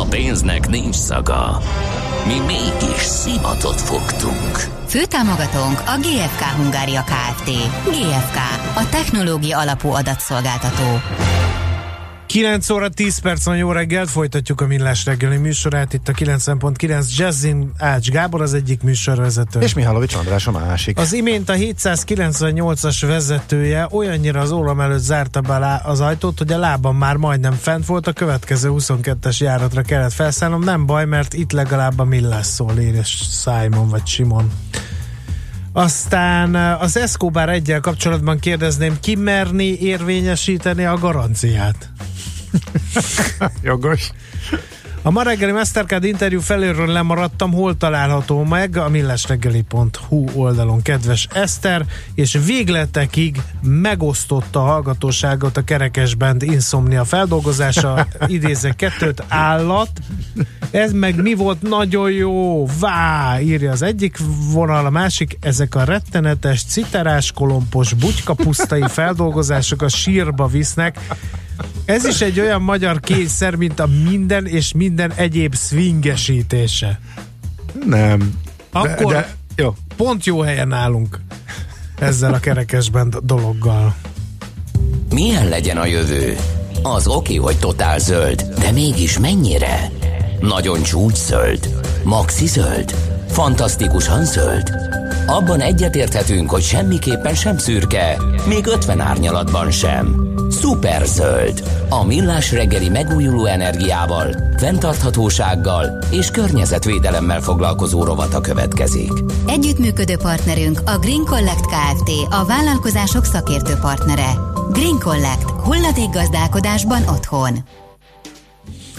A pénznek nincs szaga. Mi mégis szimatot fogtunk. Főtámogatónk a GFK Hungária Kft. GFK, a technológia alapú adatszolgáltató. 9 óra 10 perc van, jó reggelt, folytatjuk a Millás reggeli műsorát, itt a 9.9 Jazzin Ács Gábor az egyik műsorvezető. És Mihálovics András a másik. Az imént a 798-as vezetője olyannyira az óram előtt zárta be az ajtót, hogy a lábam már majdnem fent volt, a következő 22-es járatra kellett felszállnom, nem baj, mert itt legalább a Millás szól, és Simon vagy Simon. Aztán az Escobar egyel kapcsolatban kérdezném, ki merni érvényesíteni a garanciát? Jogos. A ma reggeli Mastercard interjú felőről lemaradtam, hol található meg? A millesreggeli.hu oldalon, kedves Eszter, és végletekig megosztotta a hallgatóságot a kerekesbend Insomnia feldolgozása, idézze kettőt, állat, ez meg mi volt? Nagyon jó, vá, írja az egyik vonal, a másik, ezek a rettenetes, citerás, kolompos, bugykapusztai feldolgozások a sírba visznek, ez is egy olyan magyar kényszer, mint a minden és minden egyéb swingesítése. Nem. Akkor de, de, jó. pont jó helyen állunk ezzel a kerekesben dologgal. Milyen legyen a jövő? Az oké, hogy totál zöld, de mégis mennyire? Nagyon csúcs zöld? Maxi zöld? Fantasztikusan zöld? Abban egyetérthetünk, hogy semmiképpen sem szürke, még 50 árnyalatban sem. Szuper zöld, a millás reggeli megújuló energiával, fenntarthatósággal és környezetvédelemmel foglalkozó rovata következik. Együttműködő partnerünk a Green Collect Kft. A vállalkozások szakértő partnere. Green Collect. Hulladék gazdálkodásban otthon.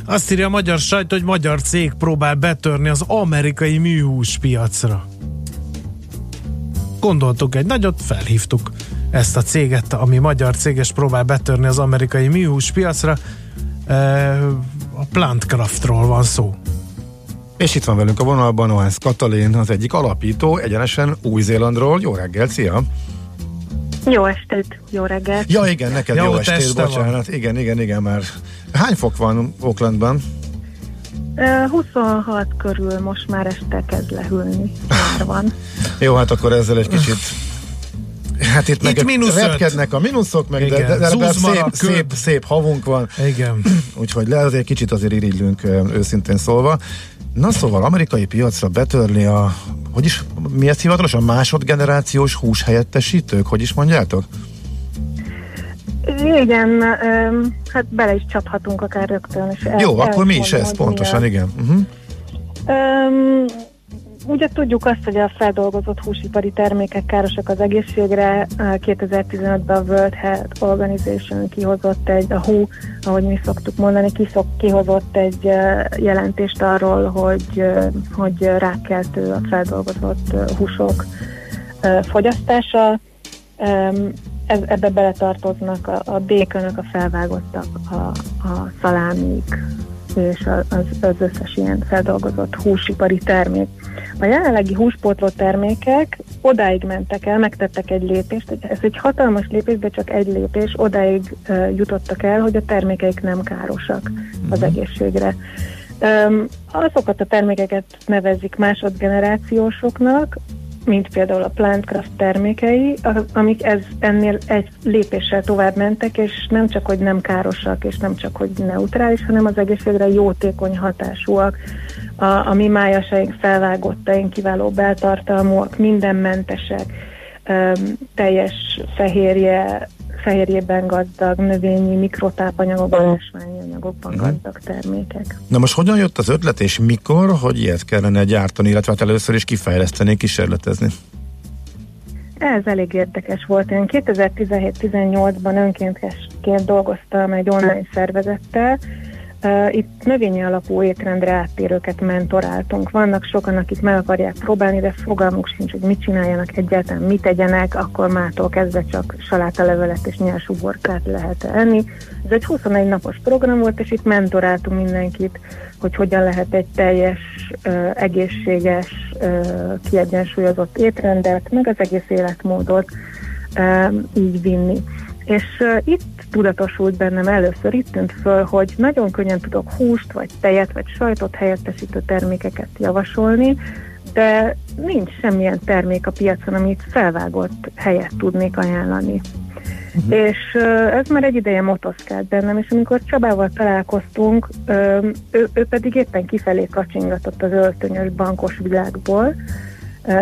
Azt írja a magyar sajt, hogy magyar cég próbál betörni az amerikai műhús piacra. Gondoltuk egy nagyot, felhívtuk ezt a céget, ami magyar céges próbál betörni az amerikai műhús piacra. A Plantcraftról van szó. És itt van velünk a vonalban Ohász Katalin, az egyik alapító, egyenesen Új-Zélandról. Jó reggelt, szia! Jó estét, jó reggelt! Ja, igen, neked jó, jó estét, bocsánat. Van. Igen, igen, igen, már. Hány fok van Oaklandban? 26 körül most már este kezd lehűlni. Már van. Jó, hát akkor ezzel egy kicsit Hát itt, itt meg repkednek a mínuszok, meg Igen. de, de, de szép, szép, szép havunk van. Igen. Úgyhogy le azért kicsit azért irigylünk őszintén szólva. Na szóval, amerikai piacra betörni a, hogy is, mi ezt hivatalos, a másodgenerációs húshelyettesítők, hogy is mondjátok? Igen, hát bele is csaphatunk akár rögtön. És Jó, el, akkor mi is ez, pontosan, igen. Uh-huh. Ugye tudjuk azt, hogy a feldolgozott húsipari termékek károsak az egészségre. 2015-ben a World Health Organization kihozott egy, a WHO, ahogy mi szoktuk mondani, kiszok, kihozott egy jelentést arról, hogy, hogy rákkeltő a feldolgozott húsok fogyasztása. Ez, ebbe beletartoznak a, a békönök, a felvágottak, a, a szalámik, és az, az összes ilyen feldolgozott húsipari termék. A jelenlegi húspótló termékek odáig mentek el, megtettek egy lépést, ez egy hatalmas lépés, de csak egy lépés, odáig jutottak el, hogy a termékeik nem károsak az mhm. egészségre. Um, azokat a termékeket nevezik másodgenerációsoknak, mint például a Plantcraft termékei, amik ez, ennél egy lépéssel tovább mentek, és nem csak, hogy nem károsak, és nem csak, hogy neutrális, hanem az egészségre jótékony hatásúak. A, a mi májasaink, felvágottaink, kiváló beltartalmúak, mindenmentesek, teljes fehérje, fehérjében gazdag, növényi, mikrotápanyagokban, ásványi anyagokban uh-huh. gazdag termékek. Na most hogyan jött az ötlet, és mikor, hogy ilyet kellene gyártani, illetve hát először is kifejleszteni, kísérletezni? Ez elég érdekes volt. Én 2017-18-ban önkéntesként dolgoztam egy online szervezettel, itt növényi alapú étrendre áttérőket mentoráltunk. Vannak sokan, akik meg akarják próbálni, de fogalmuk sincs, hogy mit csináljanak egyáltalán, mit tegyenek, akkor mától kezdve csak salátalevelet és nyers uborkát lehet enni. Ez egy 21 napos program volt, és itt mentoráltunk mindenkit, hogy hogyan lehet egy teljes, egészséges, kiegyensúlyozott étrendet, meg az egész életmódot így vinni. És uh, itt tudatosult bennem először, itt tűnt föl, hogy nagyon könnyen tudok húst, vagy tejet, vagy sajtot helyettesítő termékeket javasolni, de nincs semmilyen termék a piacon, amit felvágott helyet tudnék ajánlani. Uh-huh. És ez már egy ideje motoszkált bennem, és amikor Csabával találkoztunk, ő, ő pedig éppen kifelé kacsingatott az öltönyös bankos világból,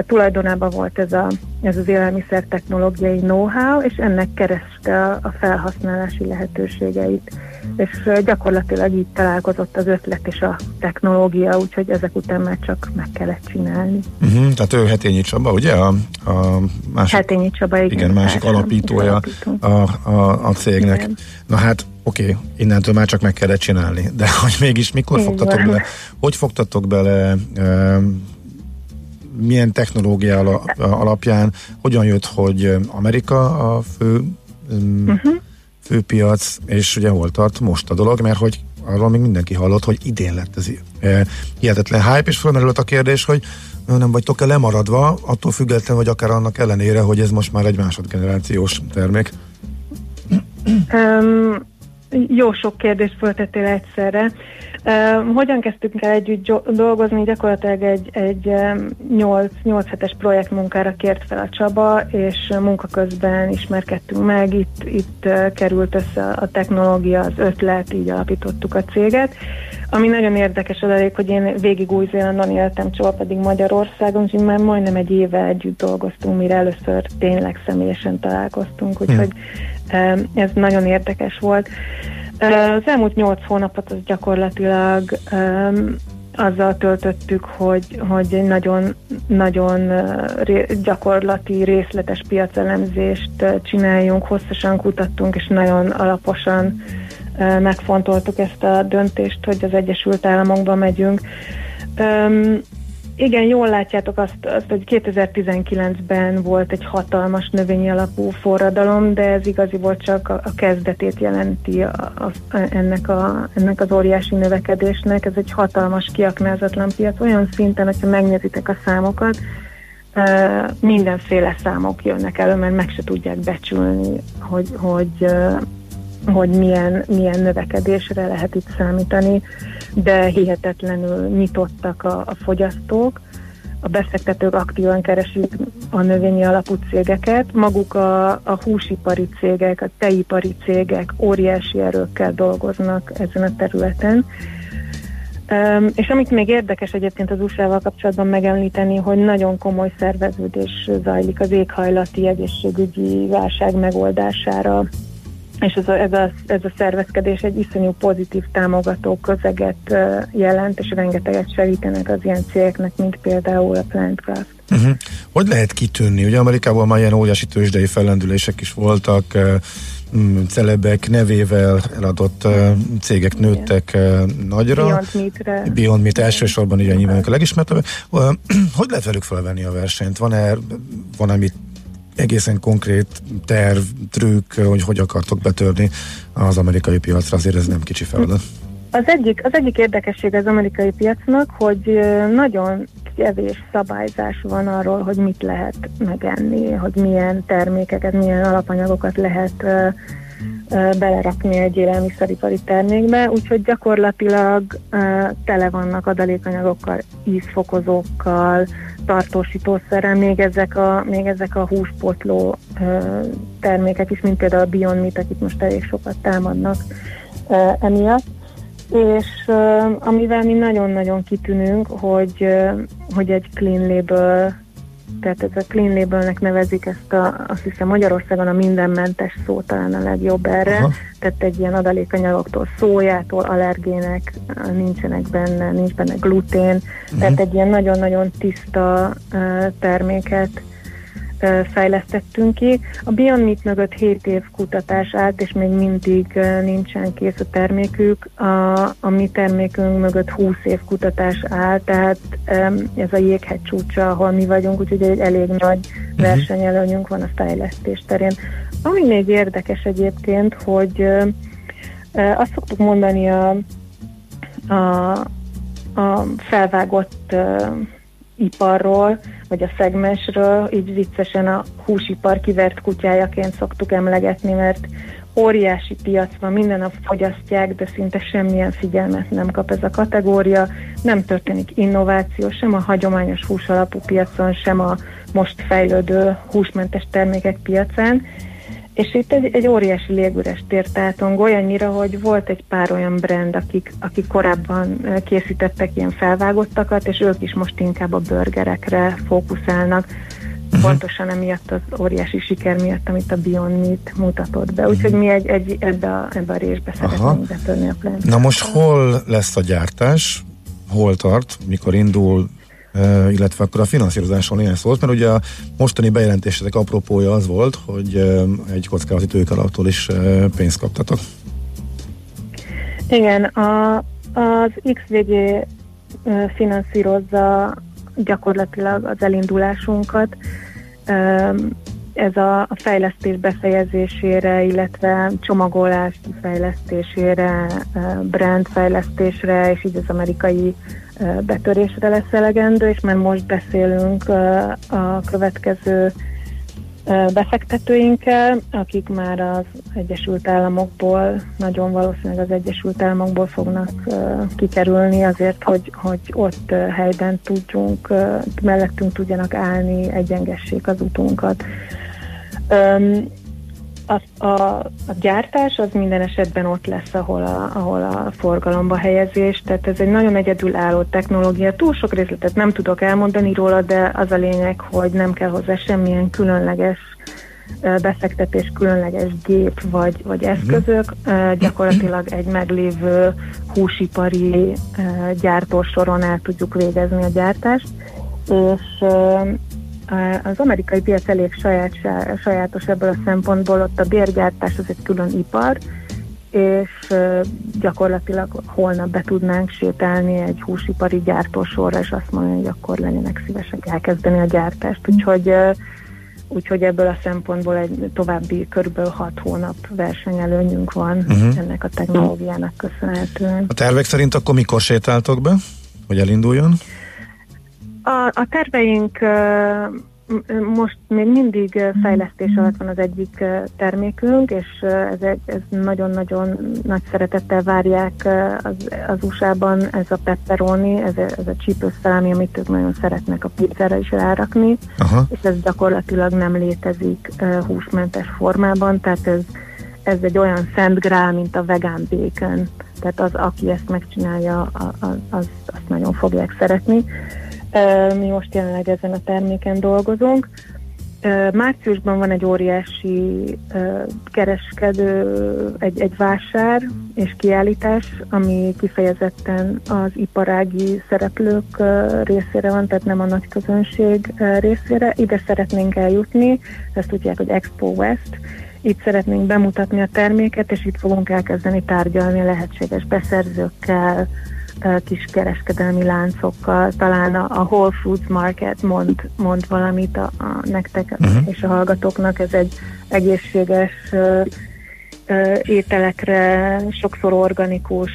tulajdonában volt ez, a, ez az élelmiszer technológiai know-how, és ennek kereste a, felhasználási lehetőségeit. És gyakorlatilag így találkozott az ötlet és a technológia, úgyhogy ezek után már csak meg kellett csinálni. Uh-huh, tehát ő Hetényi Csaba, ugye? A, a másik, Hetényi Csaba, igen. Igen, másik alapítója a, a, a cégnek. Igen. Na hát, oké, okay, innentől már csak meg kellett csinálni, de hogy mégis mikor Így fogtatok van. bele, hogy fogtatok bele milyen technológia alapján, hogyan jött, hogy Amerika a fő uh-huh. főpiac, és ugye hol tart most a dolog, mert hogy arról még mindenki hallott, hogy idén lett ez hihetetlen hype, és felmerült a kérdés, hogy nem vagytok-e lemaradva, attól függetlenül, vagy akár annak ellenére, hogy ez most már egy másodgenerációs termék? Um, jó sok kérdést föltettél egyszerre. Uh, hogyan kezdtünk el együtt dolgozni? Gyakorlatilag egy, egy 8, 8 hetes projektmunkára kért fel a Csaba, és munka közben ismerkedtünk meg, itt, itt került össze a technológia, az ötlet, így alapítottuk a céget. Ami nagyon érdekes az elég, hogy én végig Új-Zélandon éltem, Csaba pedig Magyarországon, úgyhogy már majdnem egy éve együtt dolgoztunk, mire először tényleg személyesen találkoztunk, úgyhogy um, ez nagyon érdekes volt. Az elmúlt nyolc hónapot az gyakorlatilag azzal töltöttük, hogy, hogy egy nagyon, nagyon gyakorlati, részletes piacelemzést csináljunk, hosszasan kutattunk, és nagyon alaposan megfontoltuk ezt a döntést, hogy az Egyesült Államokba megyünk. Igen, jól látjátok azt, azt hogy 2019-ben volt egy hatalmas növényi alapú forradalom, de ez igaziból csak a, a kezdetét jelenti a, a, ennek, a, ennek az óriási növekedésnek. Ez egy hatalmas kiaknázatlan piac, olyan szinten, hogyha megnézitek a számokat, mindenféle számok jönnek elő, mert meg se tudják becsülni, hogy, hogy, hogy milyen, milyen növekedésre lehet itt számítani de hihetetlenül nyitottak a, a fogyasztók, a befektetők aktívan keresik a növényi alapú cégeket, maguk a, a húsipari cégek, a teipari cégek óriási erőkkel dolgoznak ezen a területen. Um, és amit még érdekes egyébként az USA-val kapcsolatban megemlíteni, hogy nagyon komoly szerveződés zajlik az éghajlati egészségügyi válság megoldására és ez a, ez, a, ez a szervezkedés egy iszonyú pozitív támogató közeget jelent, és rengeteget segítenek az ilyen cégeknek, mint például a Plantcraft. Uh-huh. Hogy lehet kitűnni? Ugye Amerikában már ilyen óriási tőzsdei fellendülések is voltak, celebek nevével eladott cégek nőttek Igen. nagyra. Beyond Meat-re. Beyond Meat elsősorban ugye nyilván a legismertebb. Hogy lehet velük felvenni a versenyt? Van-e, van amit egészen konkrét terv, trükk, hogy hogy akartok betörni az amerikai piacra, azért ez nem kicsi feladat. Az egyik, az egyik érdekesség az amerikai piacnak, hogy nagyon kevés szabályzás van arról, hogy mit lehet megenni, hogy milyen termékeket, milyen alapanyagokat lehet belerakni egy élelmiszeripari termékbe, úgyhogy gyakorlatilag tele vannak adalékanyagokkal, ízfokozókkal, tartósítószerrel, még ezek a, még ezek a húspotló termékek is, mint például a Beyond Meat, akik most elég sokat támadnak emiatt. És amivel mi nagyon-nagyon kitűnünk, hogy, hogy egy clean label tehát ez a clean labelnek nevezik ezt a, azt hiszem Magyarországon a mindenmentes szó talán a legjobb erre, Aha. tehát egy ilyen adalékanyagoktól, szójától, allergének nincsenek benne, nincs benne glutén, uh-huh. tehát egy ilyen nagyon-nagyon tiszta uh, terméket fejlesztettünk ki. A Beyond Meat mögött 7 év kutatás állt, és még mindig nincsen kész a termékük. A, a mi termékünk mögött 20 év kutatás áll, tehát ez a jéghegy csúcsa, ahol mi vagyunk, úgyhogy egy elég nagy uh-huh. versenyelőnyünk van a fejlesztés terén. Ami még érdekes egyébként, hogy azt szoktuk mondani a, a, a felvágott iparról, vagy a szegmensről, így viccesen a húsipar kivert kutyájaként szoktuk emlegetni, mert óriási piac van, minden nap fogyasztják, de szinte semmilyen figyelmet nem kap ez a kategória, nem történik innováció sem a hagyományos húsalapú piacon, sem a most fejlődő húsmentes termékek piacán, és itt egy, egy óriási légüres tértátong, olyannyira, hogy volt egy pár olyan brand, akik, akik korábban készítettek ilyen felvágottakat, és ők is most inkább a burgerekre fókuszálnak. Uh-huh. Pontosan emiatt az óriási siker miatt, amit a Beyond Meat mutatott be. Úgyhogy mi egy, egy ebbe, a, ebbe a részbe szeretnénk betörni a plán. Na most hol lesz a gyártás? Hol tart? Mikor indul? Illetve akkor a finanszírozáson ilyen szólt, mert ugye a mostani bejelentésetek apropója az volt, hogy egy kockázati tőkalaptól is pénzt kaptatok. Igen, a, az XVG finanszírozza gyakorlatilag az elindulásunkat. Ez a, a fejlesztés befejezésére, illetve csomagolás fejlesztésére, brand fejlesztésre, és így az amerikai betörésre lesz elegendő, és már most beszélünk a következő befektetőinkkel, akik már az Egyesült Államokból, nagyon valószínűleg az Egyesült Államokból fognak kikerülni azért, hogy, hogy ott helyben tudjunk, mellettünk tudjanak állni, egyengessék az utunkat. A, a, a gyártás az minden esetben ott lesz, ahol a, ahol a forgalomba helyezés, tehát ez egy nagyon egyedülálló technológia. Túl sok részletet nem tudok elmondani róla, de az a lényeg, hogy nem kell hozzá semmilyen különleges befektetés, különleges gép vagy, vagy eszközök, gyakorlatilag egy meglévő húsipari gyártósoron el tudjuk végezni a gyártást, és az amerikai piac elég saját, sajátos ebből a szempontból, ott a bérgyártás az egy külön ipar, és gyakorlatilag holnap be tudnánk sétálni egy húsipari gyártósorra, és azt mondani, hogy akkor legyenek szívesek elkezdeni a gyártást. Úgyhogy, úgyhogy ebből a szempontból egy további körülbelül 6 hónap versenyelőnyünk van uh-huh. ennek a technológiának köszönhetően. A tervek szerint akkor mikor sétáltok be, hogy elinduljon? A, a terveink most még mindig fejlesztés alatt van az egyik termékünk, és ez, egy, ez nagyon-nagyon nagy szeretettel várják az, az USA-ban ez a pepperoni, ez a, ez a csípős szalámi, amit ők nagyon szeretnek a pizzára is rárakni, Aha. és ez gyakorlatilag nem létezik húsmentes formában, tehát ez, ez egy olyan szent grál, mint a vegán bacon, tehát az, aki ezt megcsinálja, az, az, azt nagyon fogják szeretni. Mi most jelenleg ezen a terméken dolgozunk. Márciusban van egy óriási kereskedő, egy, egy vásár és kiállítás, ami kifejezetten az iparági szereplők részére van, tehát nem a nagy közönség részére. Ide szeretnénk eljutni, ezt tudják, hogy Expo West. Itt szeretnénk bemutatni a terméket, és itt fogunk elkezdeni tárgyalni a lehetséges beszerzőkkel, kis kereskedelmi láncokkal, talán a, a Whole Foods Market mond, mond valamit a, a nektek uh-huh. és a hallgatóknak, ez egy egészséges uh, uh, ételekre, sokszor organikus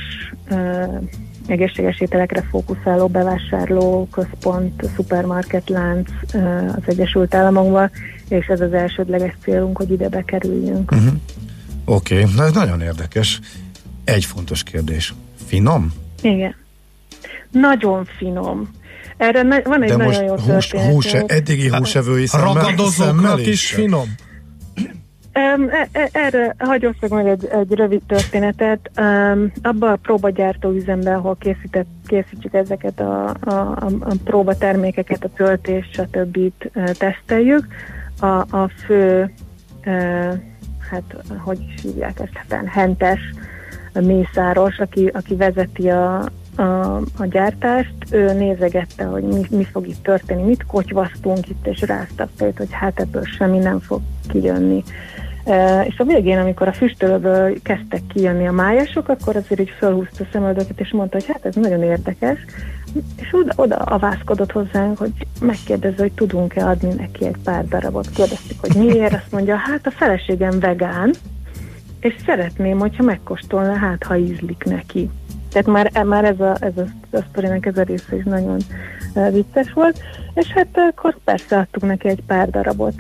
uh, egészséges ételekre fókuszáló bevásárló központ, szupermarket lánc az Egyesült Államokban, és ez az elsődleges célunk, hogy ide bekerüljünk. Uh-huh. Oké, okay. na ez nagyon érdekes. Egy fontos kérdés. Finom? Igen. Nagyon finom. Erre ne, van egy De nagyon jó hús, hús, eddigi húsevői szemmel, is finom? Um, erre hagyom meg egy, egy rövid történetet. Um, abban a próbagyártó üzemben, ahol készített, készítjük ezeket a, a, a, a próbatermékeket, a töltés, stb. Uh, teszteljük, a, a fő, uh, hát hogy is hívják ezt, hát hentes Mészáros, aki, aki vezeti a, a, a gyártást, ő nézegette, hogy mi, mi fog itt történni, mit kotyvasztunk itt, és rázta hogy hát ebből semmi nem fog kijönni. E, és a végén, amikor a füstölőből kezdtek kijönni a májasok, akkor azért így felhúzta a szemöldöket, és mondta, hogy hát ez nagyon érdekes, és oda, oda avászkodott hozzánk, hogy megkérdezze, hogy tudunk-e adni neki egy pár darabot. Kérdeztük, hogy miért, azt mondja, hát a feleségem vegán, és szeretném, hogyha megkóstolna, hát ha ízlik neki. Tehát már, már ez a, ez a, a sztorinak ez a része is nagyon uh, vicces volt, és hát akkor persze adtuk neki egy pár darabot.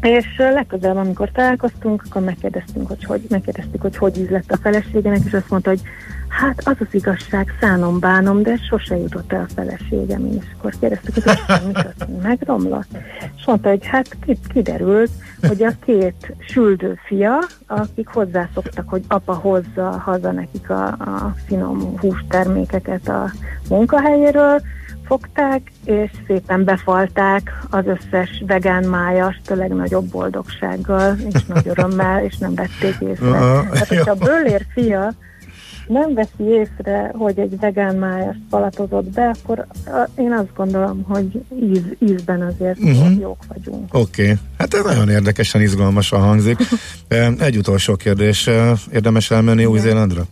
És legközelebb, amikor találkoztunk, akkor megkérdeztünk, hogy hogy, megkérdeztük, hogy hogy ízlett a feleségének, és azt mondta, hogy hát az az igazság, szánom, bánom, de sose jutott el a feleségem, és akkor kérdeztük, hogy az mi történt, megromlott. És mondta, hogy hát kiderült, hogy a két süldő fia, akik hozzászoktak, hogy apa hozza haza nekik a, a finom hústermékeket a munkahelyéről, fogták, és szépen befalták az összes vegán májast a legnagyobb boldogsággal, és nagy örömmel, és nem vették észre. Tehát, hogyha a bőlér fia nem veszi észre, hogy egy vegán májast palatozott be, akkor én azt gondolom, hogy íz, ízben azért uh-huh. jók vagyunk. Oké, okay. hát ez nagyon érdekesen, izgalmasan hangzik. Egy utolsó kérdés, érdemes elmenni Új-Zélandra?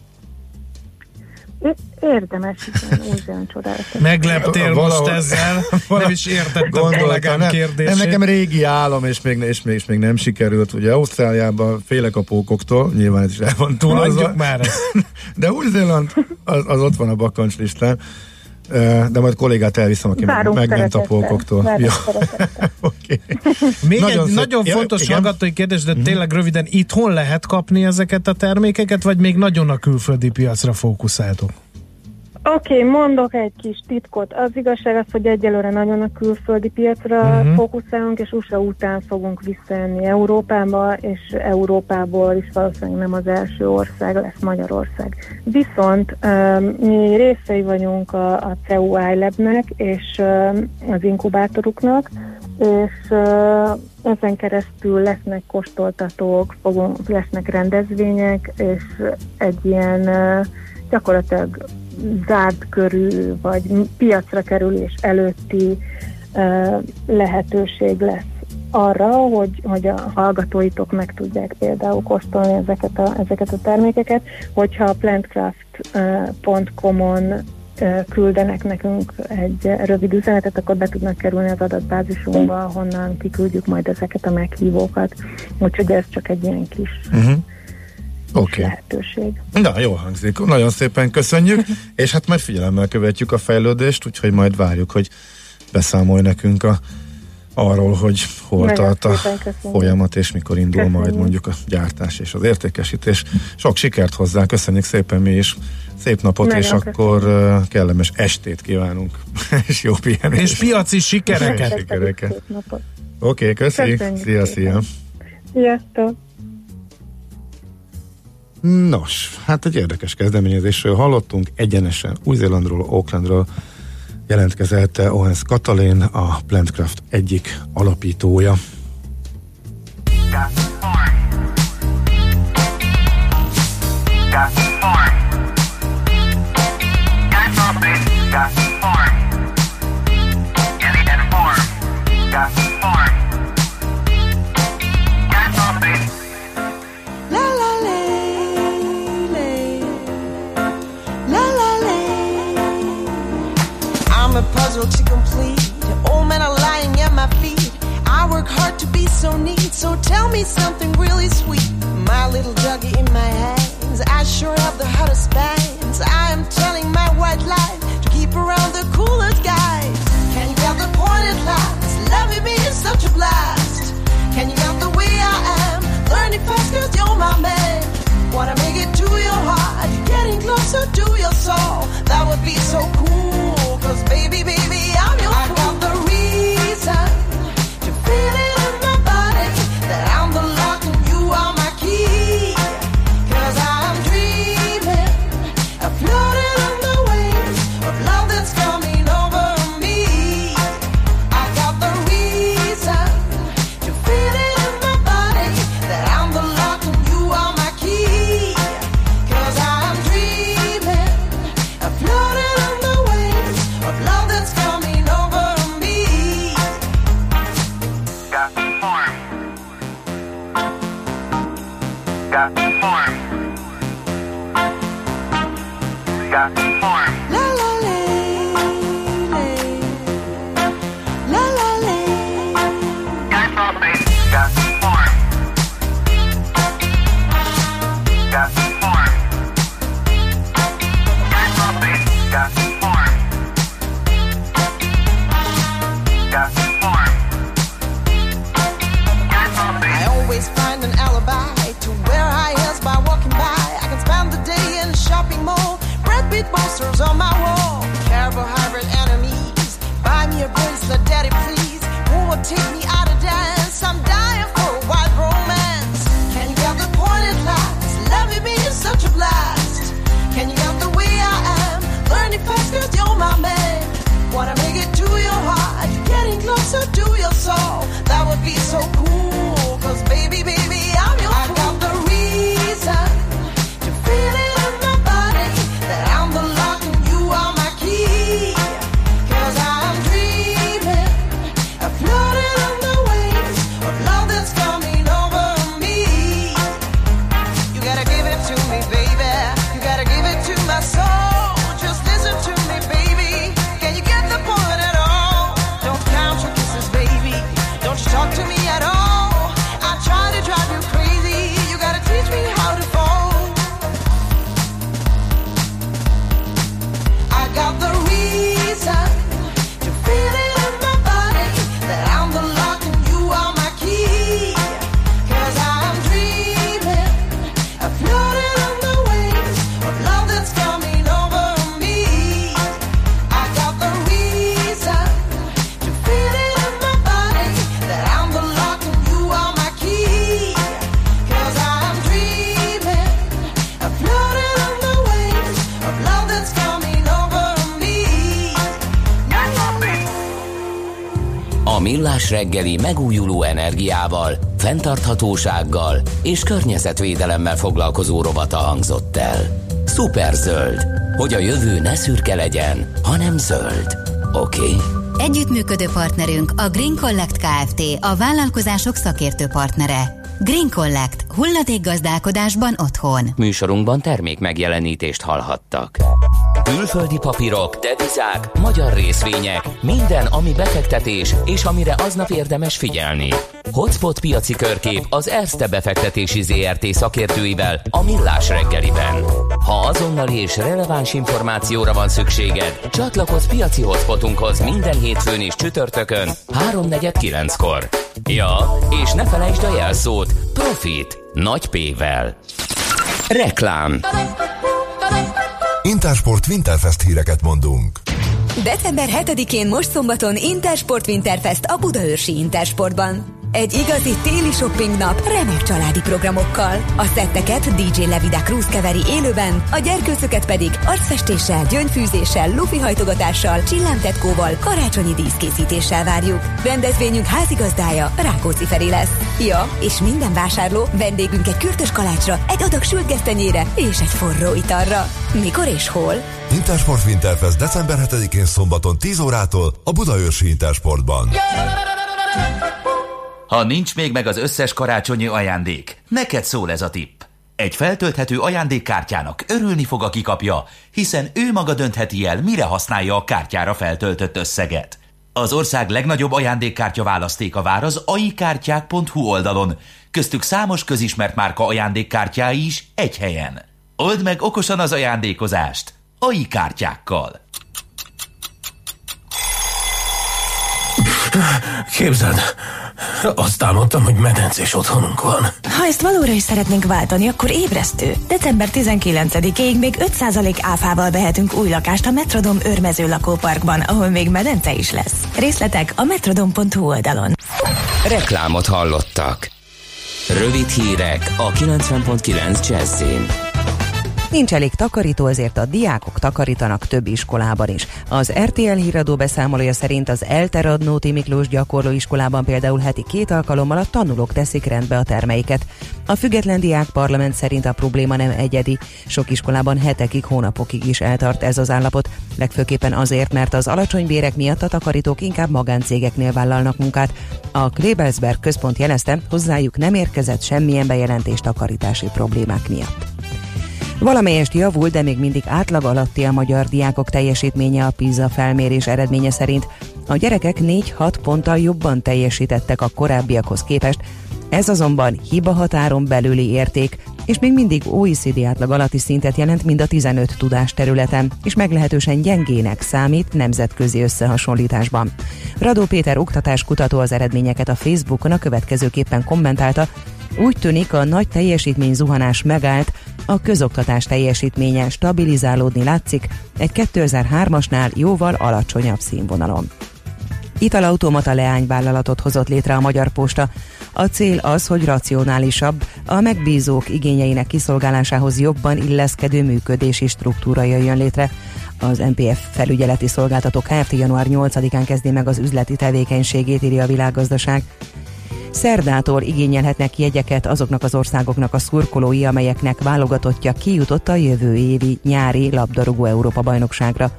Érdemes, igen, új csodálatos. Megleptél most most ezzel, nem is értettem a kollégám kérdését. Nekem régi álom, és még, és, még, és még nem sikerült. Ugye Ausztráliában félek a pókoktól, nyilván ez is el van túlozva. már De Új-Zéland az, az ott van a bakancs listán. De majd kollégát elviszem, aki Várunk megment a pókoktól. Ja. okay. Még nagyon egy szép. nagyon fontos ja, hallgatói kérdés, de mm-hmm. tényleg röviden, itthon lehet kapni ezeket a termékeket, vagy még nagyon a külföldi piacra fókuszáltok? Oké, okay, mondok egy kis titkot. Az igazság az, hogy egyelőre nagyon a külföldi piacra uh-huh. fókuszálunk, és USA után fogunk visszajönni Európába, és Európából is valószínűleg nem az első ország lesz Magyarország. Viszont um, mi részei vagyunk a, a CEU iLab-nek és um, az inkubátoruknak, és uh, ezen keresztül lesznek kóstoltatók, fogunk, lesznek rendezvények, és egy ilyen uh, gyakorlatilag zárt körű, vagy piacra kerülés előtti lehetőség lesz arra, hogy, hogy a hallgatóitok meg tudják például kóstolni ezeket a, ezeket a termékeket, hogyha a plantcraft.com-on küldenek nekünk egy rövid üzenetet, akkor be tudnak kerülni az adatbázisunkba, honnan kiküldjük majd ezeket a meghívókat. Úgyhogy ez csak egy ilyen kis uh-huh okay. lehetőség. Na, jó hangzik. Nagyon szépen köszönjük, és hát majd figyelemmel követjük a fejlődést, úgyhogy majd várjuk, hogy beszámolj nekünk a, arról, hogy hol Nagyon tart a folyamat, és mikor indul köszönjük. majd mondjuk a gyártás és az értékesítés. Sok sikert hozzá, köszönjük szépen mi is. Szép napot, Nagyon és köszönjük. akkor kellemes estét kívánunk, és jó pihenést. És piaci sikereket. sikereket. Oké, okay, köszi. Szia, szia. Sziasztok. Nos, hát egy érdekes kezdeményezésről hallottunk, egyenesen Új-Zélandról, Aucklandról jelentkezett Owens Katalin, a Plantcraft egyik alapítója. Reggeli megújuló energiával, fenntarthatósággal és környezetvédelemmel foglalkozó rovata hangzott el. Szuperzöld, hogy a jövő ne szürke legyen, hanem zöld. Oké? Okay? Együttműködő partnerünk a Green Collect Kft. A vállalkozások szakértő partnere. Green Collect. Hulladékgazdálkodásban otthon. Műsorunkban termék megjelenítést hallhattak. Külföldi papírok, devizák, magyar részvények, minden, ami befektetés, és amire aznap érdemes figyelni. Hotspot piaci körkép az Erste befektetési ZRT szakértőivel a Millás reggeliben. Ha azonnali és releváns információra van szükséged, csatlakozz piaci hotspotunkhoz minden hétfőn és csütörtökön 3.49-kor. Ja, és ne felejtsd a jelszót Profit nagy P-vel. Reklám Intersport Winterfest híreket mondunk. December 7-én most szombaton Intersport Winterfest a Budaörsi Intersportban. Egy igazi téli shopping nap remek családi programokkal. A szetteket DJ Levida Cruz keveri élőben, a gyerkőcöket pedig arcfestéssel, gyöngyfűzéssel, lufi hajtogatással, csillámtetkóval, karácsonyi díszkészítéssel várjuk. Rendezvényünk házigazdája Rákóczi Feri lesz. Ja, és minden vásárló vendégünk egy kürtös kalácsra, egy adag sült gesztenyére és egy forró italra. Mikor és hol? Intersport Winterfest december 7-én szombaton 10 órától a Budaörsi Intersportban. Ha nincs még meg az összes karácsonyi ajándék, neked szól ez a tipp. Egy feltölthető ajándékkártyának örülni fog, aki kapja, hiszen ő maga döntheti el, mire használja a kártyára feltöltött összeget. Az ország legnagyobb ajándékkártya választéka vár az aikártyák.hu oldalon, köztük számos közismert márka ajándékkártyái is egy helyen. Old meg okosan az ajándékozást! AI kártyákkal! Képzeld, azt álmodtam, hogy medencés otthonunk van. Ha ezt valóra is szeretnénk váltani, akkor ébresztő. December 19-ig még 5% áfával vehetünk új lakást a Metrodom őrmező lakóparkban, ahol még medence is lesz. Részletek a metrodom.hu oldalon. Reklámot hallottak. Rövid hírek a 90.9 Jazzin. Nincs elég takarító, ezért a diákok takarítanak több iskolában is. Az RTL híradó beszámolója szerint az Elteradnóti Miklós gyakorlóiskolában például heti két alkalommal a tanulók teszik rendbe a termeiket. A független diák parlament szerint a probléma nem egyedi. Sok iskolában hetekig, hónapokig is eltart ez az állapot. Legfőképpen azért, mert az alacsony bérek miatt a takarítók inkább magáncégeknél vállalnak munkát. A Klebelsberg központ jelezte, hozzájuk nem érkezett semmilyen bejelentés takarítási problémák miatt. Valamelyest javul, de még mindig átlag alatti a magyar diákok teljesítménye a PISA felmérés eredménye szerint. A gyerekek 4-6 ponttal jobban teljesítettek a korábbiakhoz képest, ez azonban hiba határon belüli érték, és még mindig OECD átlag alatti szintet jelent mind a 15 tudás területen, és meglehetősen gyengének számít nemzetközi összehasonlításban. Radó Péter oktatáskutató az eredményeket a Facebookon a következőképpen kommentálta, úgy tűnik a nagy teljesítmény zuhanás megállt, a közoktatás teljesítménye stabilizálódni látszik egy 2003-asnál jóval alacsonyabb színvonalon. Italautomata leányvállalatot hozott létre a Magyar Posta. A cél az, hogy racionálisabb, a megbízók igényeinek kiszolgálásához jobban illeszkedő működési struktúra jöjjön létre. Az MPF felügyeleti szolgáltatók Kft. január 8-án kezdi meg az üzleti tevékenységét, írja a világgazdaság. Szerdától igényelhetnek jegyeket azoknak az országoknak a szurkolói, amelyeknek válogatottja kijutott a jövő évi nyári labdarúgó Európa bajnokságra.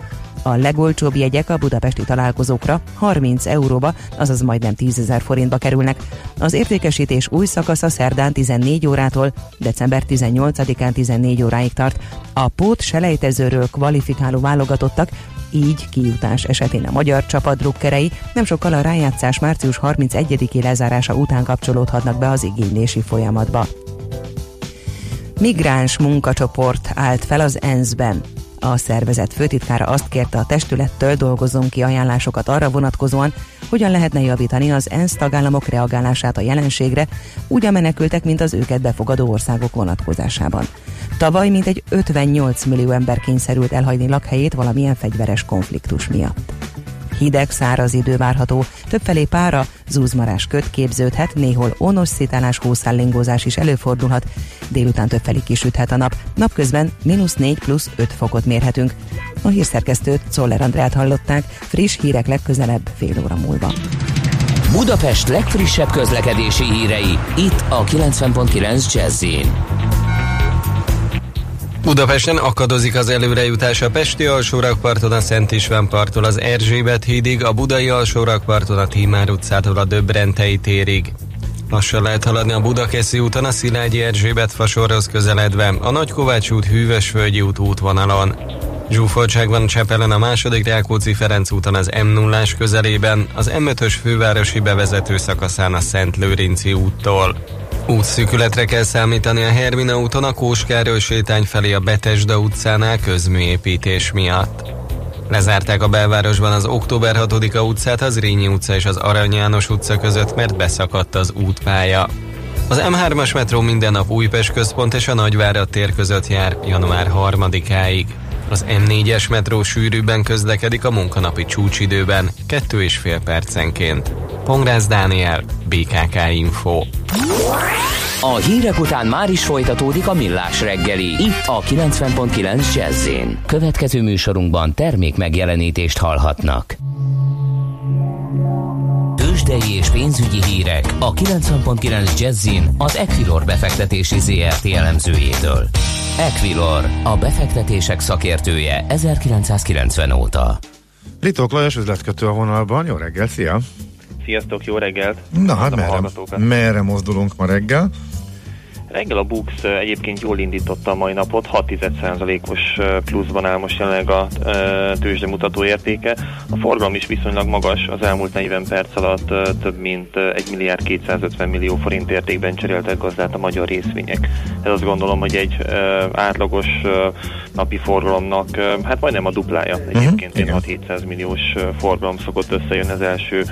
A legolcsóbb jegyek a budapesti találkozókra 30 euróba, azaz majdnem 10 ezer forintba kerülnek. Az értékesítés új szakasza szerdán 14 órától, december 18-án 14 óráig tart. A pót selejtezőről kvalifikáló válogatottak így kijutás esetén a magyar csapat drukkerei nem sokkal a rájátszás március 31-i lezárása után kapcsolódhatnak be az igénylési folyamatba. Migráns munkacsoport állt fel az ENSZ-ben. A szervezet főtitkára azt kérte a testülettől dolgozzon ki ajánlásokat arra vonatkozóan, hogyan lehetne javítani az ENSZ tagállamok reagálását a jelenségre, úgy a menekültek, mint az őket befogadó országok vonatkozásában. Tavaly mintegy 58 millió ember kényszerült elhagyni lakhelyét valamilyen fegyveres konfliktus miatt. Hideg, száraz idő várható, többfelé pára, zúzmarás köt képződhet, néhol onosszítálás, hószállingózás is előfordulhat, délután többfelé kisüthet a nap, napközben mínusz 4 plusz 5 fokot mérhetünk. A hírszerkesztőt Czoller Andrát hallották, friss hírek legközelebb fél óra múlva. Budapest legfrissebb közlekedési hírei, itt a 90.9 jazz Budapesten akadozik az előrejutás a Pesti alsórakparton a Szent István parttól az Erzsébet hídig, a Budai alsórakparton a Tímár utcától a Döbrentei térig. Lassan lehet haladni a Budakeszi úton a Szilágyi Erzsébet fasorhoz közeledve, a Nagykovács út Hűvösvölgyi út útvonalon. Zsúfoltság van Csepelen a második Rákóczi Ferenc úton az m 0 közelében, az M5-ös fővárosi bevezető szakaszán a Szent Lőrinci úttól. Útszűkületre kell számítani a Hermina úton a Kóskároly sétány felé a Betesda utcánál közműépítés miatt. Lezárták a belvárosban az október 6-a utcát, az Rényi utca és az Arany János utca között, mert beszakadt az útpálya. Az M3-as metró minden nap Újpest központ és a Nagyvárad tér között jár január 3-áig. Az M4-es metró sűrűbben közlekedik a munkanapi csúcsidőben, kettő és fél percenként. Pongrász Dániel, BKK Info. A hírek után már is folytatódik a millás reggeli, itt a 90.9 jazz Következő műsorunkban termék megjelenítést hallhatnak. Tőzsdei és pénzügyi hírek a 90.9 jazz az Equilor befektetési ZRT elemzőjétől. Equilor, a befektetések szakértője 1990 óta. Litok Lajos üzletkötő a vonalban. Jó reggel, szia! Sziasztok, jó reggelt! Na hát merre, merre mozdulunk ma reggel? Reggel a Bux egyébként jól indította a mai napot, 6,1%-os pluszban áll most jelenleg a tőzsde mutató értéke. A forgalom is viszonylag magas, az elmúlt 40 perc alatt több mint 1 milliárd 250 millió forint értékben cseréltek gazdát a magyar részvények. Ez azt gondolom, hogy egy átlagos napi forgalomnak hát majdnem a duplája. Mhm, egyébként uh-huh, 6-700 milliós forgalom szokott összejönni az első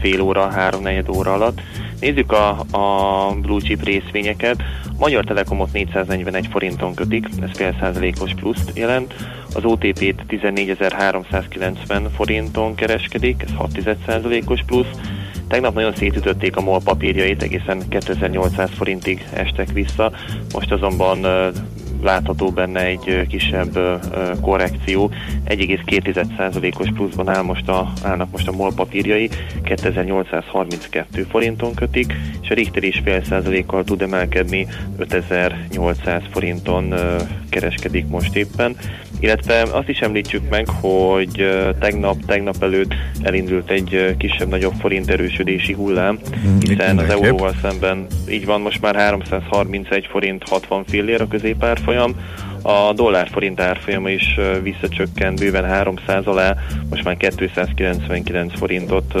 fél óra, három negyed óra alatt. Nézzük a, a blue chip részvényeket. Magyar Telekomot 441 forinton kötik, ez fél százalékos pluszt jelent. Az OTP-t 14.390 forinton kereskedik, ez 6 százalékos plusz. Tegnap nagyon szétütötték a MOL papírjait, egészen 2800 forintig estek vissza, most azonban látható benne egy kisebb korrekció. 1,2%-os pluszban áll most a, állnak most a MOL papírjai, 2832 forinton kötik, és a Richter is fél százalékkal tud emelkedni, 5800 forinton kereskedik most éppen. Illetve azt is említsük meg, hogy tegnap, tegnap előtt elindult egy kisebb-nagyobb forint erősödési hullám, hiszen az euróval szemben így van most már 331 forint 60 fillér a középárfolyam, a dollár-forint árfolyama is visszacsökkent bőven 300 alá, most már 299 forintot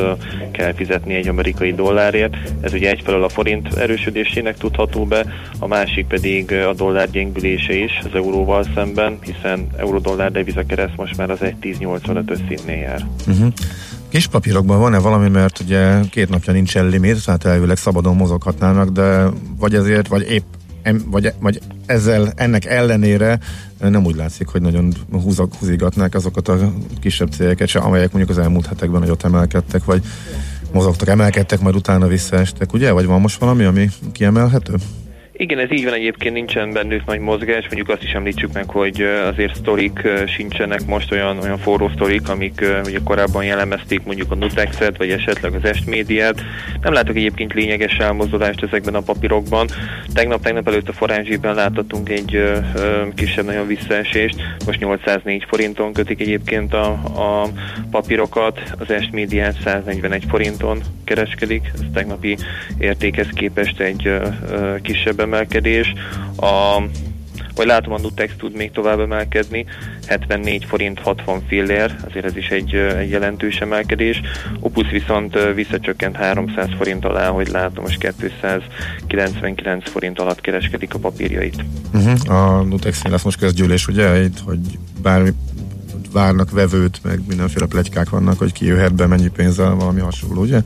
kell fizetni egy amerikai dollárért. Ez ugye egyfelől a forint erősödésének tudható be, a másik pedig a dollár gyengülése is az euróval szemben, hiszen euró-dollár devizakereszt most már az 1.1085 szintnél jár. Uh-huh. Kis papírokban van-e valami, mert ugye két napja nincsen limit, tehát elvileg szabadon mozoghatnának, de vagy ezért, vagy épp em, vagy, vagy ezzel, ennek ellenére nem úgy látszik, hogy nagyon húzak, húzigatnák azokat a kisebb cégeket se, amelyek mondjuk az elmúlt hetekben nagyot emelkedtek, vagy mozogtak, emelkedtek, majd utána visszaestek, ugye? Vagy van most valami, ami kiemelhető? Igen, ez így van egyébként, nincsen bennük nagy mozgás, mondjuk azt is említsük meg, hogy azért sztorik sincsenek most olyan, olyan forró sztorik, amik ugye korábban jellemezték mondjuk a Nutexet, vagy esetleg az Est médiát. Nem látok egyébként lényeges elmozdulást ezekben a papírokban. Tegnap-tegnap előtt a forázsében láthatunk egy kisebb nagyon visszaesést, most 804 forinton kötik egyébként a, a papírokat, az Est médiát 141 forinton kereskedik, ez tegnapi értékhez képest egy ö, kisebb emelkedés. A, vagy látom a Nutex tud még tovább emelkedni, 74 forint 60 fillér, azért ez is egy, egy jelentős emelkedés. Opus viszont visszacsökkent 300 forint alá, hogy látom, most 299 forint alatt kereskedik a papírjait. Uh-huh. A nutex lesz most közgyűlés, ugye? Itt, hogy bármi várnak vevőt, meg mindenféle plegykák vannak, hogy ki jöhet be, mennyi pénzzel, valami hasonló, ugye?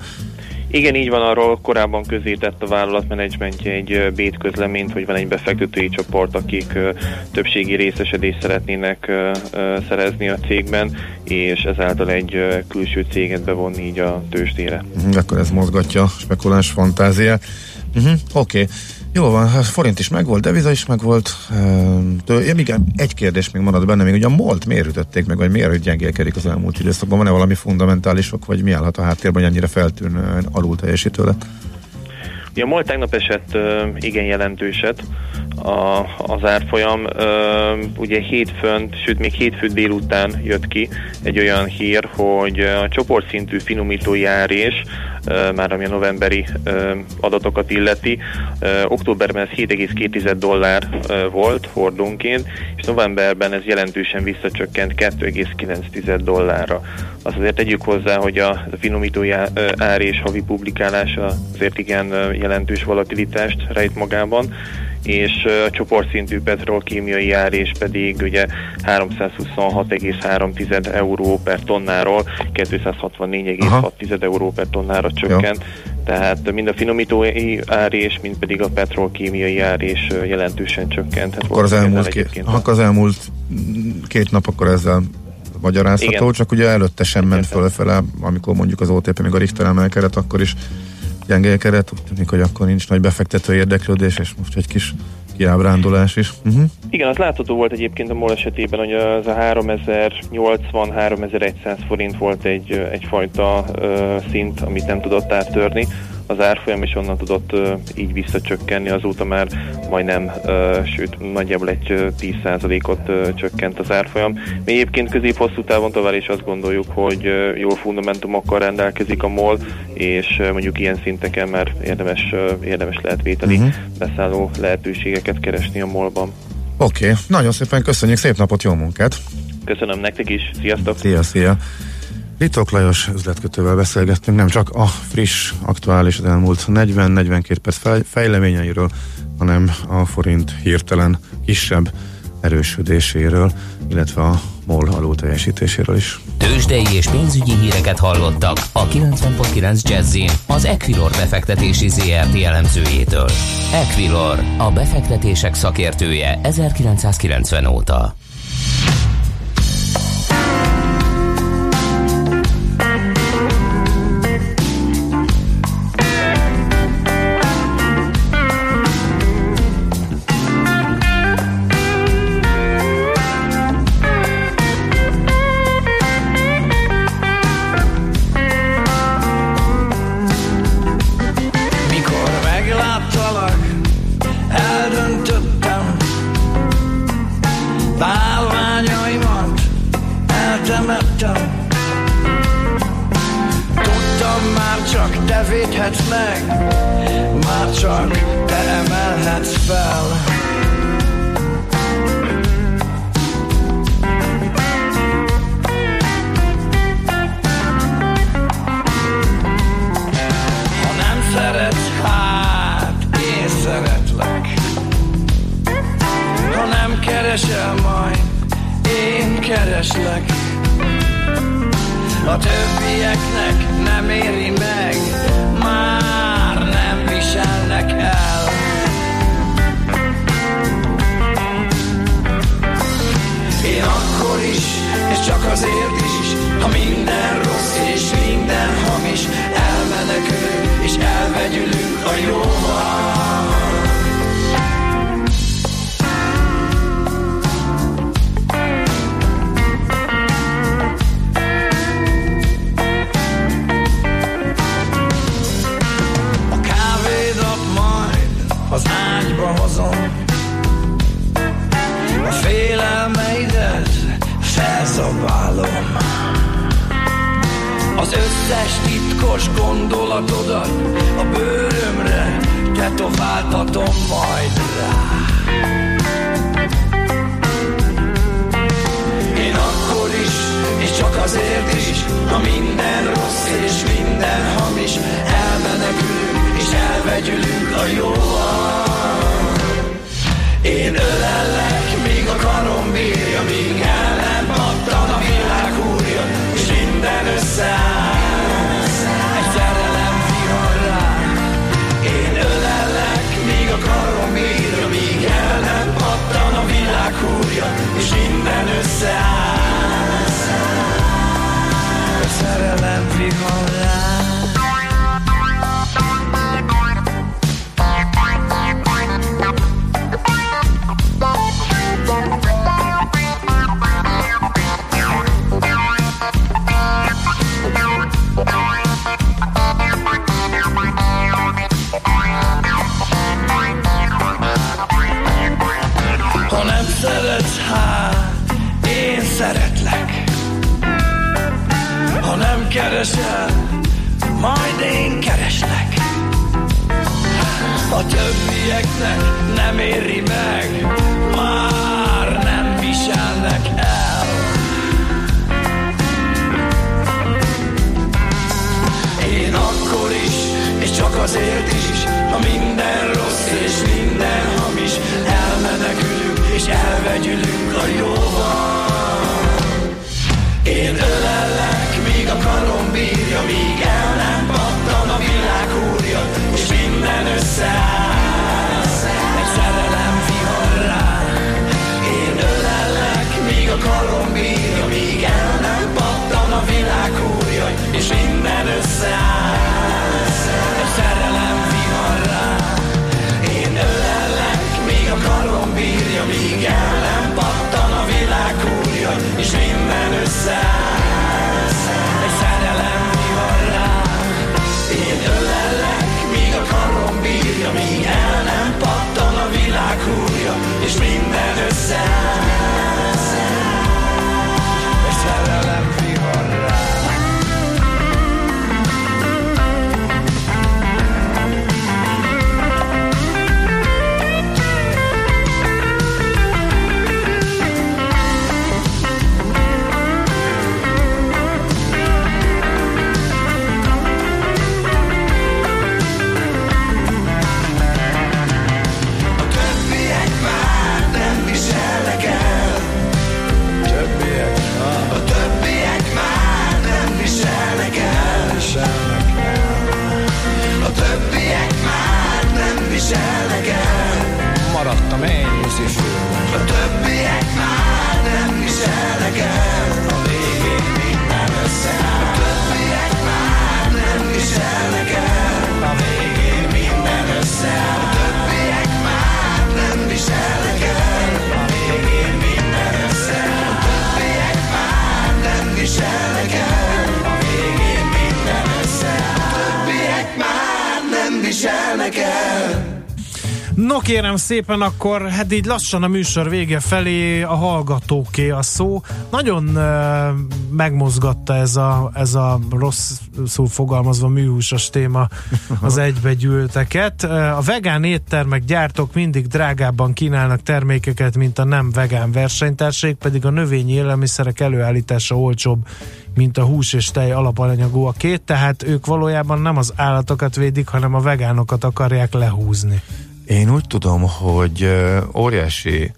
Igen, így van, arról korábban közé tett a vállalatmenedzsmentje egy bét közleményt, hogy van egy befektetői csoport, akik többségi részesedést szeretnének szerezni a cégben, és ezáltal egy külső céget bevonni így a tőzsdére. Uh-huh. Akkor ez mozgatja spekuláns fantáziát. Uh-huh. Oké. Okay. Jó van, hát forint is megvolt, deviza is megvolt. Tő, ja, igen, egy kérdés még marad benne, még ugye a MOLT miért ütötték meg, vagy miért gyengélkedik az elmúlt időszakban? Van-e valami fundamentálisok, vagy mi állhat a háttérben, hogy ennyire feltűnően alul teljesítő lett? Ugye a MOL tegnap esett igen jelentőset a, az árfolyam. Ugye hétfőn, sőt még hétfő délután jött ki egy olyan hír, hogy a csoportszintű finomítói árés, már ami a novemberi adatokat illeti, októberben ez 7,2 dollár volt hordónként, és novemberben ez jelentősen visszacsökkent 2,9 dollárra. Azt azért tegyük hozzá, hogy a, a finomítói ár és havi publikálása azért igen jelentős volatilitást rejt magában, és a csoportszintű petrolkémiai árés pedig ugye 326,3 euró per tonnáról 264,6 euró per tonnára csökkent. Tehát mind a finomítói árés, mind pedig a petrolkémiai árés jelentősen csökkent. Hát Akkor az elmúlt, két, akkor az elmúlt két nap akkor ezzel magyarázható, Igen. csak ugye előtte sem ment fölfele, amikor mondjuk az OTP még a Richter emelkedett, akkor is gyengélkedett, úgy tűnik, hogy akkor nincs nagy befektető érdeklődés, és most egy kis kiábrándulás is. Uh-huh. Igen, az látható volt egyébként a MOL esetében, hogy az a 3080-3100 forint volt egy, egyfajta ö, szint, amit nem tudott áttörni az árfolyam, és onnan tudott így visszacsökkenni, azóta már majdnem, sőt nagyjából egy ö, 10%-ot ö, csökkent az árfolyam. Mi egyébként közép-hosszú távon tovább is azt gondoljuk, hogy jó fundamentumokkal rendelkezik a MOL, és mondjuk ilyen szinteken már érdemes, érdemes lehet vételi Mhm. beszálló lehetőségeket keresni a MOL-ban. Oké, okay. nagyon szépen köszönjük, szép napot, jó munkát! Köszönöm nektek is, sziasztok! Szia, szia! Litok Lajos üzletkötővel beszélgettünk, nem csak a friss, aktuális az elmúlt 40-42 perc fej, fejleményeiről, hanem a forint hirtelen kisebb erősödéséről, illetve a MOL alul teljesítéséről is. Tőzsdei és pénzügyi híreket hallottak a 90.9 Jazzin az Equilor befektetési ZRT elemzőjétől. Equilor, a befektetések szakértője 1990 óta. Míg a No kérem szépen, akkor hát így lassan a műsor vége felé a hallgatóké a szó. Nagyon uh, megmozgatta ez a, ez a rosszul fogalmazva műhúsos téma az egybegyűlteket. Uh, a vegán éttermek gyártók mindig drágábban kínálnak termékeket, mint a nem vegán versenytársaik, pedig a növényi élelmiszerek előállítása olcsóbb, mint a hús és tej alapanyagú a két, tehát ők valójában nem az állatokat védik, hanem a vegánokat akarják lehúzni. Én úgy tudom, hogy óriási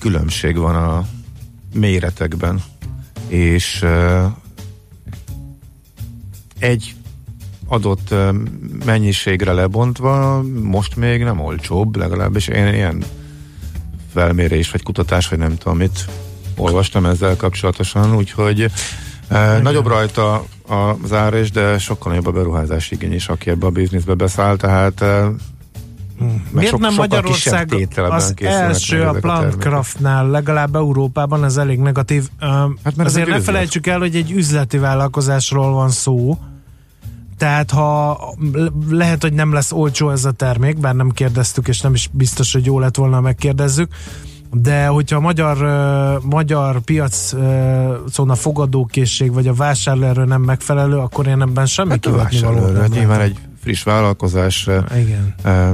különbség van a méretekben, és egy adott mennyiségre lebontva most még nem olcsóbb, legalábbis én ilyen felmérés, vagy kutatás, vagy nem tudom mit olvastam ezzel kapcsolatosan, úgyhogy e, nagyobb rajta az ára is, de sokkal nagyobb a beruházási igény is, aki ebbe a bizniszbe beszáll, tehát e, Miért nem Magyarország az első a Plantcraftnál, legalább Európában ez elég negatív. Hát mert Azért ne felejtsük el, hogy egy üzleti vállalkozásról van szó, tehát ha lehet, hogy nem lesz olcsó ez a termék, bár nem kérdeztük, és nem is biztos, hogy jó lett volna, megkérdezzük, de hogyha a magyar, magyar piacon a fogadókészség vagy a vásárlóerő nem megfelelő, akkor én ebben semmi Hát a kivetni való hát nyilván egy friss vállalkozás e, Igen. e,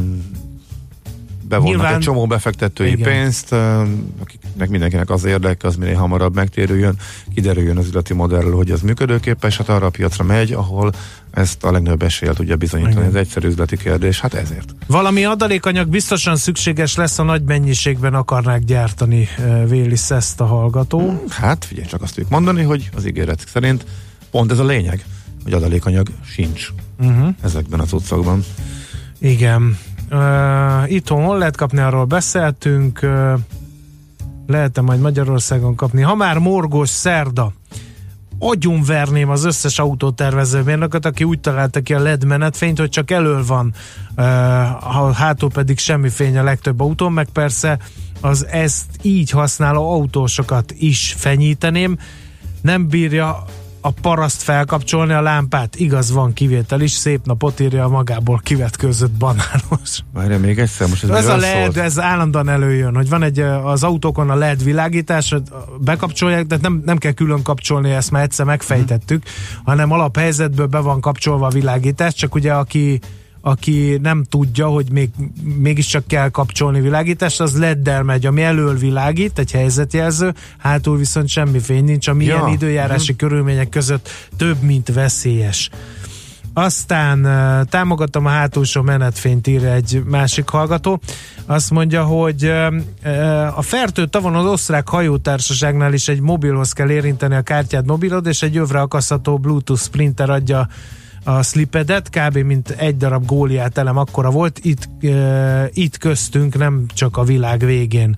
bevonnak Nyilván- egy csomó befektetői Igen. pénzt, e, akiknek mindenkinek az érdeke, az minél hamarabb megtérüljön, kiderüljön az üzleti modellről, hogy ez működőképes, hát arra a piacra megy, ahol ezt a legnagyobb eséllyel tudja bizonyítani. Igen. Ez egyszerű üzleti kérdés, hát ezért. Valami adalékanyag biztosan szükséges lesz, a nagy mennyiségben akarnák gyártani, uh, Vélisz ezt a hallgató. Hát figyelj, csak azt tudjuk mondani, hogy az ígéret szerint pont ez a lényeg, hogy adalékanyag sincs Uh-huh. ezekben a cuccokban. Igen. Uh, itthon hol lehet kapni, arról beszéltünk. Uh, lehet-e majd Magyarországon kapni? Ha már morgós szerda, agyonverném az összes autótervezőmérnököt, aki úgy találta ki a LED menetfényt, hogy csak elől van, uh, ha hátul pedig semmi fény a legtöbb autón, meg persze az ezt így használó autósokat is fenyíteném. Nem bírja a paraszt felkapcsolni a lámpát. Igaz, van kivétel is, szép napot írja a magából kivetkőzött banános. Várja még egyszer, most ez, Ez a LED, szólt? ez állandóan előjön, hogy van egy az autókon a LED világítás, bekapcsolják, de nem, nem kell külön kapcsolni, ezt már egyszer megfejtettük, hanem alaphelyzetből be van kapcsolva a világítás, csak ugye aki aki nem tudja, hogy még, mégiscsak kell kapcsolni világítást, az LED-del megy, ami elől világít, egy helyzetjelző, hátul viszont semmi fény nincs, ami Ja. ilyen időjárási körülmények között több, mint veszélyes. Aztán támogatom a hátulsó menetfényt, ír egy másik hallgató. Azt mondja, hogy a fertő tavon az osztrák hajótársaságnál is egy mobilhoz kell érinteni a kártyát mobilod, és egy övre akasztható Bluetooth sprinter adja a slipedet, kb. mint egy darab góliát elem akkora volt, itt, uh, itt köztünk, nem csak a világ végén.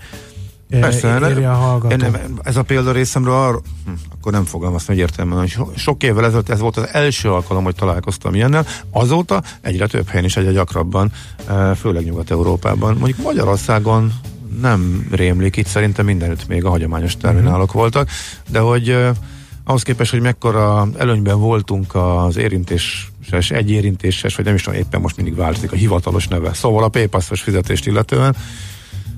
Persze, írja a hallgató. nem, ez a példa részemről arra, hm, akkor nem fogalmaztam hogy so, sok évvel ezelőtt ez volt az első alkalom, hogy találkoztam ilyennel, azóta egyre több helyen is egyre gyakrabban, főleg Nyugat-Európában. Mondjuk Magyarországon nem rémlik, itt szerintem mindenütt még a hagyományos terminálok Mhm. voltak, de hogy ahhoz képest, hogy mekkora előnyben voltunk az érintéses, egy érintéses, vagy nem is tudom, éppen most mindig változik a hivatalos neve. Szóval a PayPass-os fizetést illetően,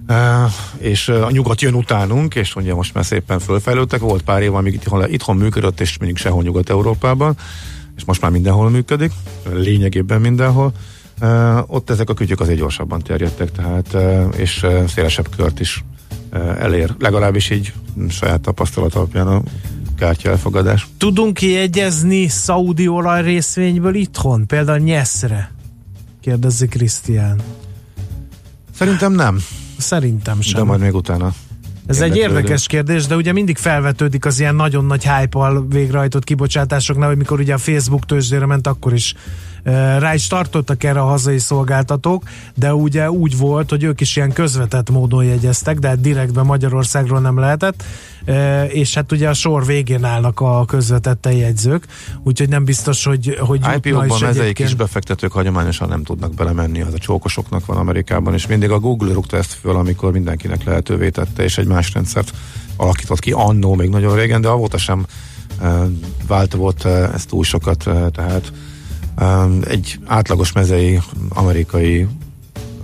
Uh, és a nyugat jön utánunk, és ugye most már szépen fölfejlődtek. Volt pár év, amíg itthon, itthon működött, és mondjuk sehol Nyugat-Európában, és most már mindenhol működik, lényegében mindenhol. Uh, ott ezek a kütyük azért gyorsabban terjedtek, tehát, uh, és szélesebb kört is elér. Legalábbis így saját tapasztalat alapján a kártya elfogadás. Tudunk kiegyezni szaudi olaj részvényből itthon? Például Nyeszre? Kérdezi Krisztián. Szerintem nem. Szerintem sem. De majd még utána. Ez egy érdekes kérdés, de ugye mindig felvetődik az ilyen nagyon nagy hype-al végrehajtott kibocsátásoknál, hogy mikor ugye a Facebook tőzsdére ment, akkor is eh, rá is tartottak erre a hazai szolgáltatók, de ugye úgy volt, hogy ők is ilyen közvetett módon jegyeztek, de hát direktben Magyarországról nem lehetett, eh, és hát ugye a sor végén állnak a közvetett jegyzők, úgyhogy nem biztos, hogy, hogy IPO-ban egyébként. kis befektetők hagyományosan nem tudnak belemenni, az a csókosoknak van Amerikában, és mindig a Google rúgta ezt föl, amikor mindenkinek lehetővé tette, és egy más rendszert alakított ki annó még nagyon régen, de avóta sem vált volt uh, ez túl sokat, tehát egy átlagos mezei amerikai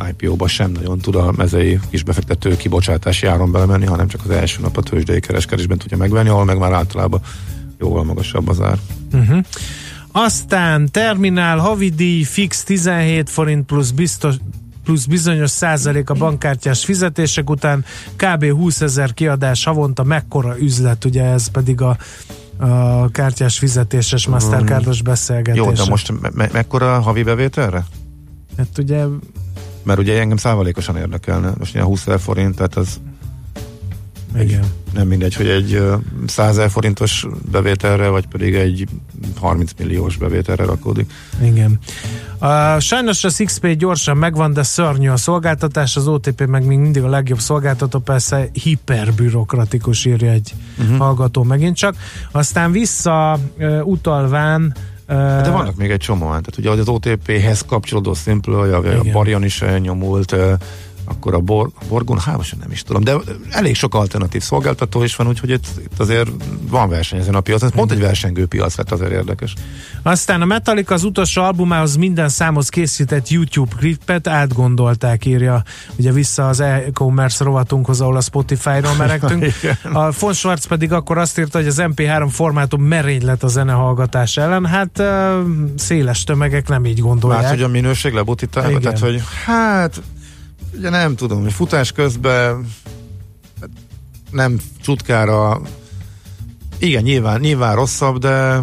IPO-ba sem nagyon tud a mezei kis befektető kibocsátási áron belemenni, hanem csak az első nap a tőzsdei kereskedésben tudja megvenni, ahol meg már általában jóval magasabb az ár. Uh-huh. Aztán terminál, havidíj, fix 17 forint plusz biztos, plusz bizonyos százalék a bankkártyás fizetések után, kb. 20 ezer kiadás havonta, mekkora üzlet, ugye ez pedig a, a kártyás fizetéses Mastercardos beszélgetés. Jó, de most me- me- mekkora havi bevételre? Hát ugye Mert ugye engem százalékosan érdekelne. Most ilyen 20 ezer forint, tehát az Igen. nem mindegy, hogy egy ö, 100 ezer forintos bevételre, vagy pedig egy 30 milliós bevételre rakódik. Igen. Uh, sajnos a SixPay gyorsan megvan, de szörnyű a szolgáltatás, az OTP meg még mindig a legjobb szolgáltató, persze hiperbürokratikus írja egy uh-huh. hallgató megint csak. Aztán vissza uh, utalván De vannak még egy csomó, tehát ugye az OTP-hez kapcsolódó Simple, a, a Igen. Barion is nyomult, akkor a, Bor, a Borgon, hábosan nem is tudom, de elég sok alternatív szolgáltató is van, úgyhogy itt, itt azért van verseny ezen a piacon. Ez pont egy versengő piac lett azért érdekes. Aztán a Metallica az utolsó albumához minden számhoz készített YouTube klipet átgondolták, írja ugye vissza az e-commerce rovatunkhoz, ahol a Spotify-ról meregtünk. Igen. a von Schwarz pedig akkor azt írta, hogy az MP3 formátum merény lett a zenehallgatás ellen. Hát széles tömegek nem így gondolják. Már hogy a minőség lebutítálva, tehát hogy hát ugye nem tudom, hogy futás közben nem csutkára igen, nyilván, nyilván rosszabb, de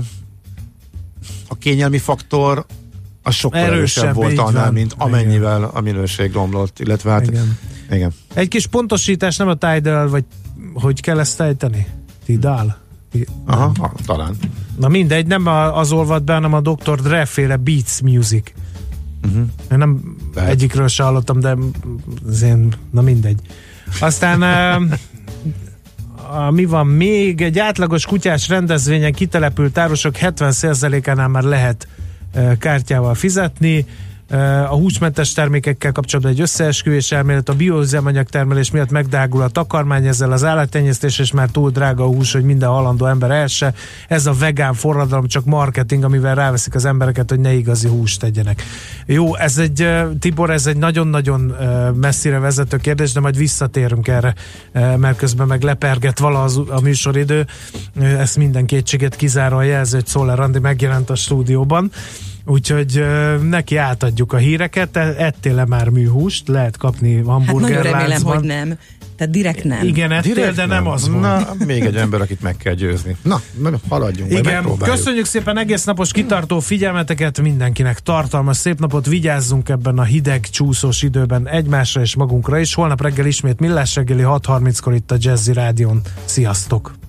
a kényelmi faktor az sokkal Erősebb, erősebb, volt annál, van. mint amennyivel a minőség romlott, illetve hát Igen. igen. Egy kis pontosítás, nem a Tidal, vagy hogy kell ezt ejteni? Tidal? Aha, ah, talán. Na mindegy, nem az olvad be, hanem a Dr. Dre féle Beats Music. Uh-huh. Én nem Lehet. egyikről se hallottam, de az én, na mindegy. Aztán a, mi van még? Egy átlagos kutyás rendezvényen kitelepült árusok 70%-ánál már lehet kártyával fizetni. A húsmentes termékekkel kapcsolatban egy összeesküvés elmélet, a bioüzemanyag termelés miatt megdágul a takarmány, ezzel az állattenyésztés, és már túl drága a hús, hogy minden halandó ember else. Ez a vegán forradalom csak marketing, amivel ráveszik az embereket, hogy ne igazi húst tegyenek. Jó, ez egy, Tibor, ez egy nagyon-nagyon messzire vezető kérdés, de majd visszatérünk erre, mert közben meg leperget vala az, a műsoridő. Ezt minden kétséget kizáró a jelző, hogy Szoller Andi megjelent a stúdióban. Úgyhogy neki átadjuk a híreket, E- ettél le már műhúst, lehet kapni Hát nagyon hamburger remélem, hogy nem. Tehát direkt nem. Igen, ettél, Direkt de nem az volt. Na, még egy ember, akit meg kell győzni. Na, na haladjunk, Igen, köszönjük szépen egész napos kitartó figyelmeteket, mindenkinek tartalmas szép napot, vigyázzunk ebben a hideg, csúszós időben egymásra és magunkra is. Holnap reggel ismét Millás reggeli 6.30-kor itt a Jazzy Rádion. Sziasztok!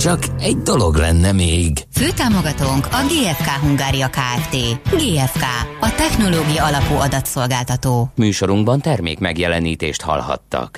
Csak egy dolog lenne még. Főtámogatónk a GFK Hungária Kft. GFK, a technológia alapú adatszolgáltató. Műsorunkban termék megjelenítést hallhattak.